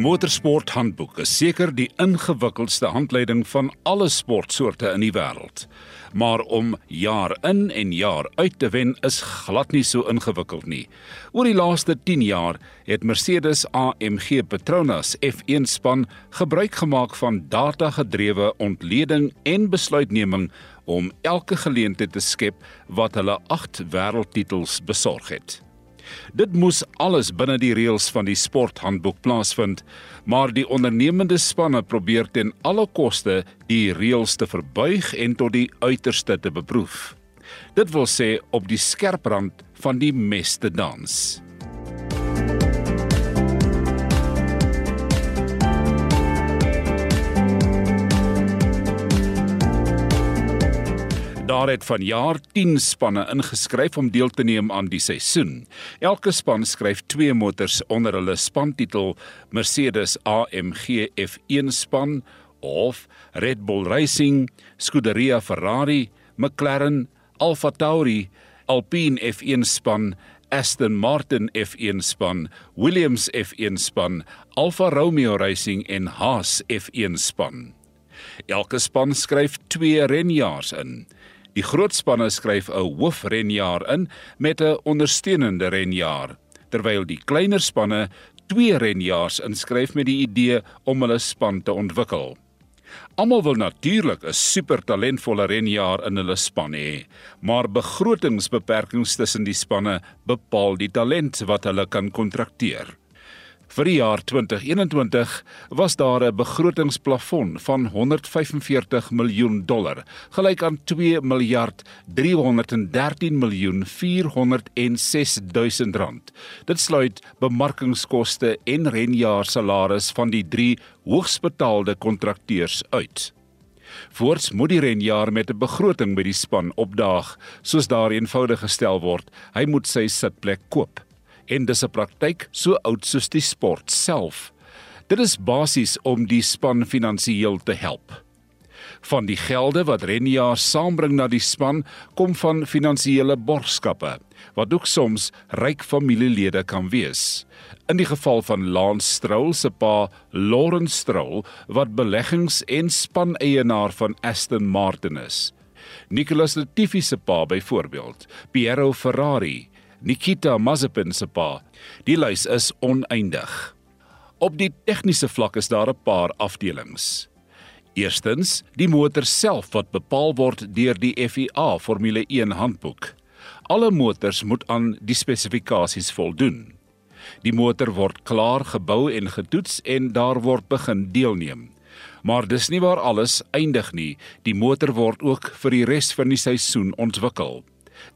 Motorsport Handboek is seker die ingewikkeldste handleiding van alle sportsoorte in die wêreld. Maar om jaar in en jaar uit te wen is glad nie so ingewikkeld nie. Oor die laaste 10 jaar het Mercedes AMG Petronas F1 span gebruik gemaak van data-gedrewe ontleding en besluitneming om elke geleentheid te skep wat hulle 8 wêreldtitels besorg het. Dit moes alles binne die reëls van die sporthandboek plaasvind, maar die ondernemende spanne probeer ten alle koste die reëls te verbuig en tot die uiterste te beproef. Dit wil sê op die skerprand van die mes te dans. Daar het vanjaar 10 spanne ingeskryf om deel te neem aan die seisoen. Elke span skryf 2 motors onder hulle spantitel Mercedes AMG F1 span of Red Bull Racing, Scuderia Ferrari, McLaren, Alfa Tauri, Alpine F1 span, Aston Martin F1 span, Williams F1 span, Alfa Romeo Racing en Haas F1 span. Elke span skryf 2 renjaars in. Die groot spanne skryf 'n hoofrenjaer in met 'n ondersteunende renjaer, terwyl die kleiner spanne twee renjaars inskryf met die idee om hulle span te ontwikkel. Almal wil natuurlik 'n super talentvolle renjaer in hulle span hê, maar begrotingsbeperkings tussen die spanne bepaal die talent wat hulle kan kontrakteer. Vir die jaar 2021 was daar 'n begrotingsplafon van 145 miljoen dollar, gelyk aan 2 miljard 313 miljoen 406 duisend rand. Dit sluit bemarkingskoste en renjaarsalarisse van die 3 hoogsbetaalde kontrakteurs uit. Voorts moet die renjaer met 'n begroting by die span opdaag, soos daar eenvoudig gestel word. Hy moet sy sitplek koop en dis 'n praktyk so oud soos die sport self. Dit is basies om die span finansiëel te help. Van die gelde wat Renia saambring na die span kom van finansiële borgskappe wat ook soms ryk familielede kan wees. In die geval van Lance Stroll se pa, Lawrence Stroll, wat beleggings- en spaneienaar van Aston Martin is. Nicholas Latifi se pa byvoorbeeld, Piero Ferrari, Nikita Mazepin se pa. Die lys is oneindig. Op die tegniese vlak is daar 'n paar afdelings. Eerstens, die motor self wat bepaal word deur die FIA Formule 1 handboek. Alle motors moet aan die spesifikasies voldoen. Die motor word klaar gebou en getoets en daar word begin deelneem. Maar dis nie waar alles eindig nie. Die motor word ook vir die res van die seisoen ontwikkel.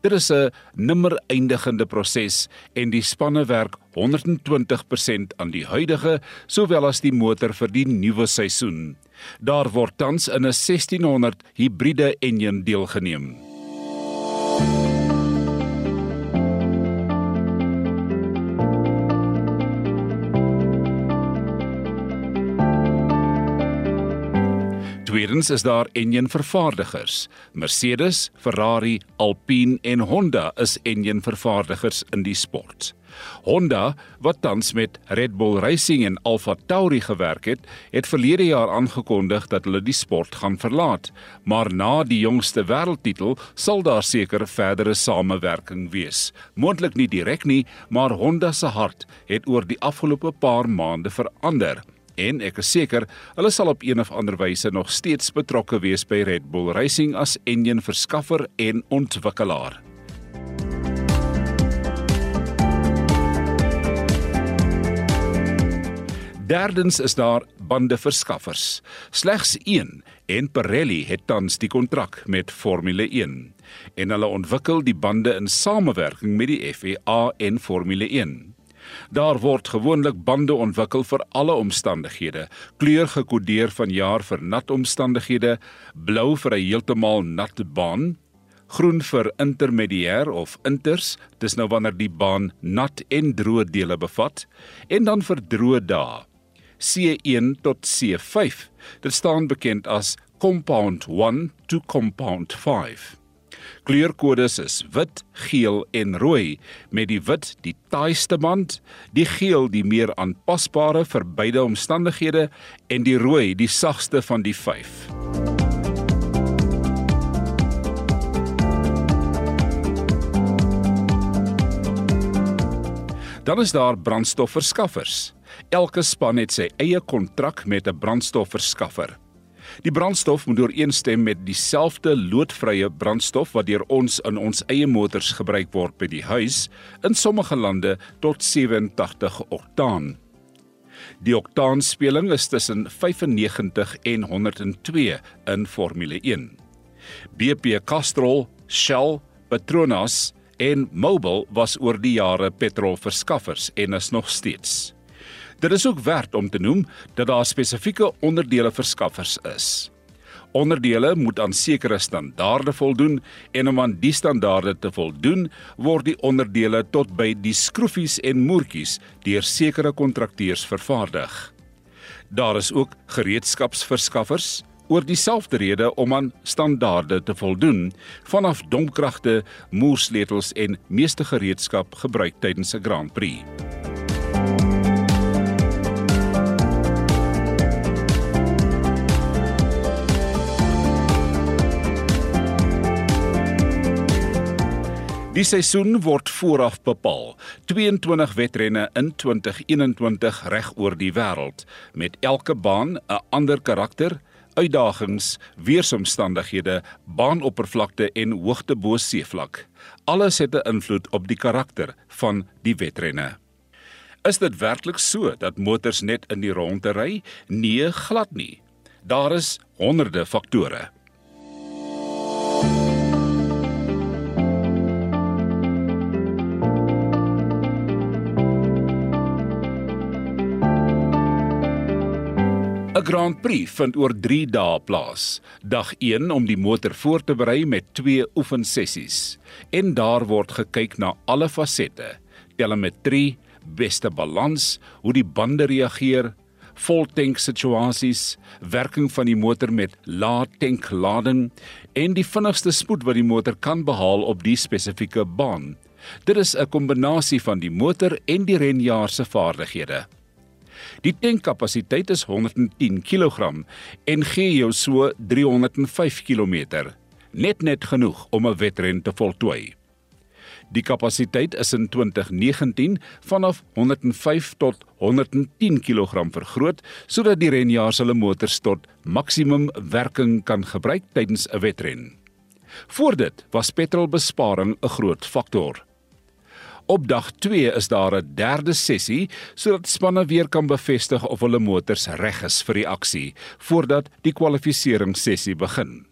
Dit is 'n nimmer eindigende proses en die spanne werk 120% aan die huidige sowel as die motor vir die nuwe seisoen. Daar word tans in 'n 1600 hibriede enjin deelgeneem. Tweedens is daar enjin vervaardigers. Mercedes, Ferrari, Alpine en Honda is enjin vervaardigers in die sport. Honda, wat tans met Red Bull Racing en Alfa Tauri gewerk het, het verlede jaar aangekondig dat hulle die sport gaan verlaat, maar na die jongste wêreldtitel sal daar seker verdere samewerking wees. Moontlik nie direk nie, maar Honda se hart het oor die afgelope paar maande verander en ek is seker hulle sal op een of ander wyse nog steeds betrokke wees by Red Bull Racing as enjin verskaffer en ontwikkelaar. Derdens is daar bandeverskaffers. Slegs 1 en Pirelli het tans die kontrak met Formule 1 en hulle ontwikkel die bande in samewerking met die FIA en Formule 1. Daar word gewoonlik bande ontwikkel vir alle omstandighede. Kleur gekodeer van jaar vir nat omstandighede, blou vir 'n heeltemal nat baan, groen vir intermediêr of inters, dis nou wanneer die baan nat en droë dele bevat, en dan vir droë dae. C1 tot C5. Dit staan bekend as compound 1 to compound 5. Kleurkodes is wit, geel en rooi, met die wit die taaiste band, die geel die meer aanpasbare vir beide omstandighede en die rooi die sagste van die 5. Dan is daar brandstofverskaffers. Elke span het sy eie kontrak met 'n brandstofverskaffer. Die brandstof moet ooreenstem met dieselfde loodvrye brandstof wat deur ons in ons eie motors gebruik word by die huis, in sommige lande tot 87 oktaan. Die oktaanspeling is tussen 95 en 102 in Formule 1. BP Castrol, Shell, Petronas en Mobil was oor die jare petrolverskaffers en is nog steeds. Dit is ook werd om te noem dat daar spesifieke onderdele verskaffers is. Onderdele moet aan sekere standaarde voldoen en om aan die standaarde te voldoen, word die onderdele tot by die skroefies en moertjies deur sekere kontrakteurs vervaardig. Daar is ook gereedskapsverskaffers oor dieselfde rede om aan standaarde te voldoen, vanaf domkragte, moersleutels en meeste gereedskap gebruik tydens 'n Grand Prix. Die seisoen word vooraf bepaal. 22 wedrenne in 2021 reg oor die wêreld met elke baan 'n ander karakter, uitdagings, weeromstandighede, baanoppervlakte en hoogte bo seevlak. Alles het 'n invloed op die karakter van die wedrenne. Is dit werklik so dat motors net in die ronde ry? Nee, glad nie. Daar is honderde faktore. Grand Prix vind oor 3 dae plaas. Dag 1 om die motor voor te berei met twee oefensessies. En daar word gekyk na alle fasette: telemetrie, beste balans, hoe die bande reageer, voltank situasies, werking van die motor met lae tank lading en die vinnigste spoed wat die motor kan behaal op die spesifieke baan. Dit is 'n kombinasie van die motor en die renjaer se vaardighede. Die tankkapasiteit is 110 kg en gee jou so 305 km, net net genoeg om 'n wedren te voltooi. Die kapasiteit is in 2019 vanaf 105 tot 110 kg vergroot sodat die renjaers hulle motors tot maksimum werking kan gebruik tydens 'n wedren. Voor dit was petrolbesparing 'n groot faktor. Op dag 2 is daar 'n derde sessie sodat spanne weer kan bevestig of hulle motors reg is vir die aksie voordat die kwalifikasiesessie begin.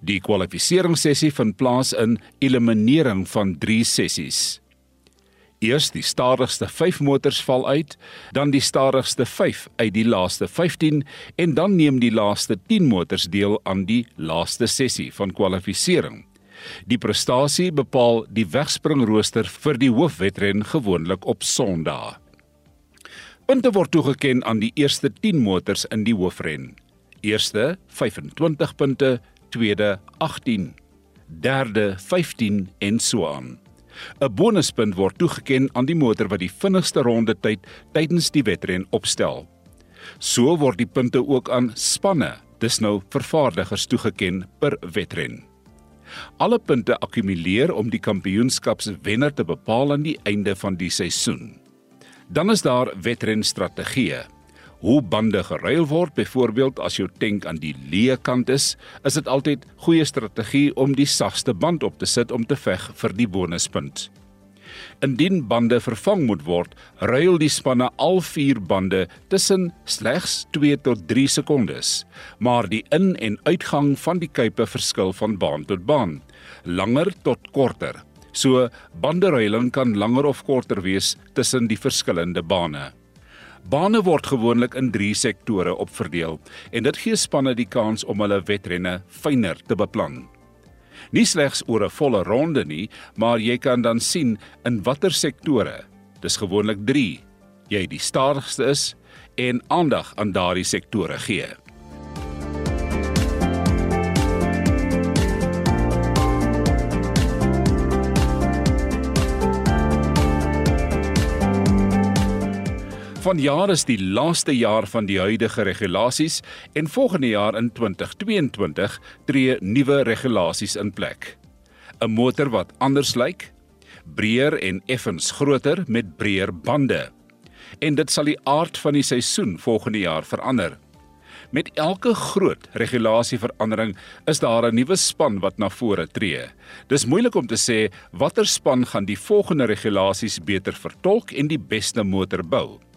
Die kwalifikasiesessie vind plaas in eliminering van 3 sessies. Eers die stadigste 5 motors val uit, dan die stadigste 5 uit die laaste 15 en dan neem die laaste 10 motors deel aan die laaste sessie van kwalifikasiering. Die prestasie bepaal die wegspringrooster vir die hoofwedren gewoonlik op Sondag. Punte word toegeken aan die eerste 10 motors in die hoofren. Eerste 25 punte, tweede 18, derde 15 en so aan. 'n Bonuspunt word toegeken aan die motor wat die vinnigste rondetyd tydens die wedren opstel. So word die punte ook aan spanne, dis nou vervaardigers toegeken per wedren. Alle punte akkumuleer om die kampioenskapswenner te bepaal aan die einde van die seisoen. Dan is daar wedrenstrategieë. Hoe bande geruil word, byvoorbeeld as jou tank aan die leë kant is, is dit altyd goeie strategie om die sagste band op te sit om te veg vir die bonuspunt. Indien bande vervang moet word, ruil die spanne al vier bande tussen slegs 2 tot 3 sekondes, maar die in- en uitgang van die kuipe verskil van baan tot baan, langer tot korter. So banderuiling kan langer of korter wees tussen die verskillende bane. Bane word gewoonlik in 3 sektore opverdeel en dit gee spanne die kans om hulle wedrenne fyner te beplan nie slegs oor 'n volle ronde nie, maar jy kan dan sien in watter sektore. Dis gewoonlik 3. Jy die stadigste is en aandag aan daardie sektore gee. Vanjaar is die laaste jaar van die huidige regulasies en volgende jaar in 2022 tree nuwe regulasies in plek. 'n Motor wat anders lyk, breër en effens groter met breër bande. En dit sal die aard van die seisoen volgende jaar verander. Met elke groot regulasieverandering is daar 'n nuwe span wat na vore tree. Dis moeilik om te sê watter span gaan die volgende regulasies beter vertolk en die beste motor bou.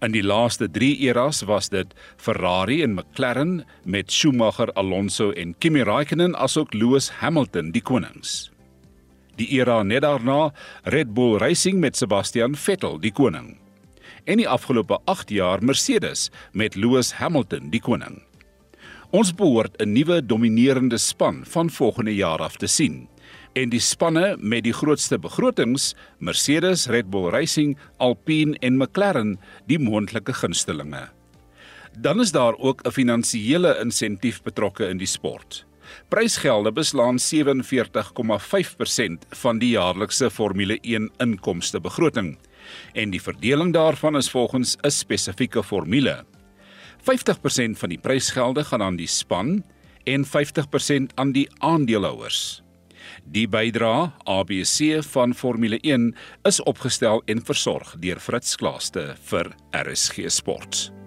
In die laaste 3 eras was dit Ferrari en McLaren met Schumacher, Alonso en Kimi Raikkonen asook Lewis Hamilton die konings. Die era net daarna Red Bull Racing met Sebastian Vettel die koning en die afgelope 8 jaar Mercedes met Lewis Hamilton die koning. Ons behoort 'n nuwe dominerende span van volgende jaar af te sien en die spanne met die grootste begrotings Mercedes, Red Bull Racing, Alpine en McLaren die moontlike gunstelinge. Dan is daar ook 'n finansiële insentief betrokke in die sport. Prysgelde beslaan 47,5% van die jaarlikse Formule 1 inkomste begroting en die verdeling daarvan is volgens 'n spesifieke formule. 50% van die prysgelde gaan aan die span en 50% aan die aandeelhouers. Die bydra ABC van Formule 1 is opgestel en versorg deur Fritz Klaaste vir RSG Sport.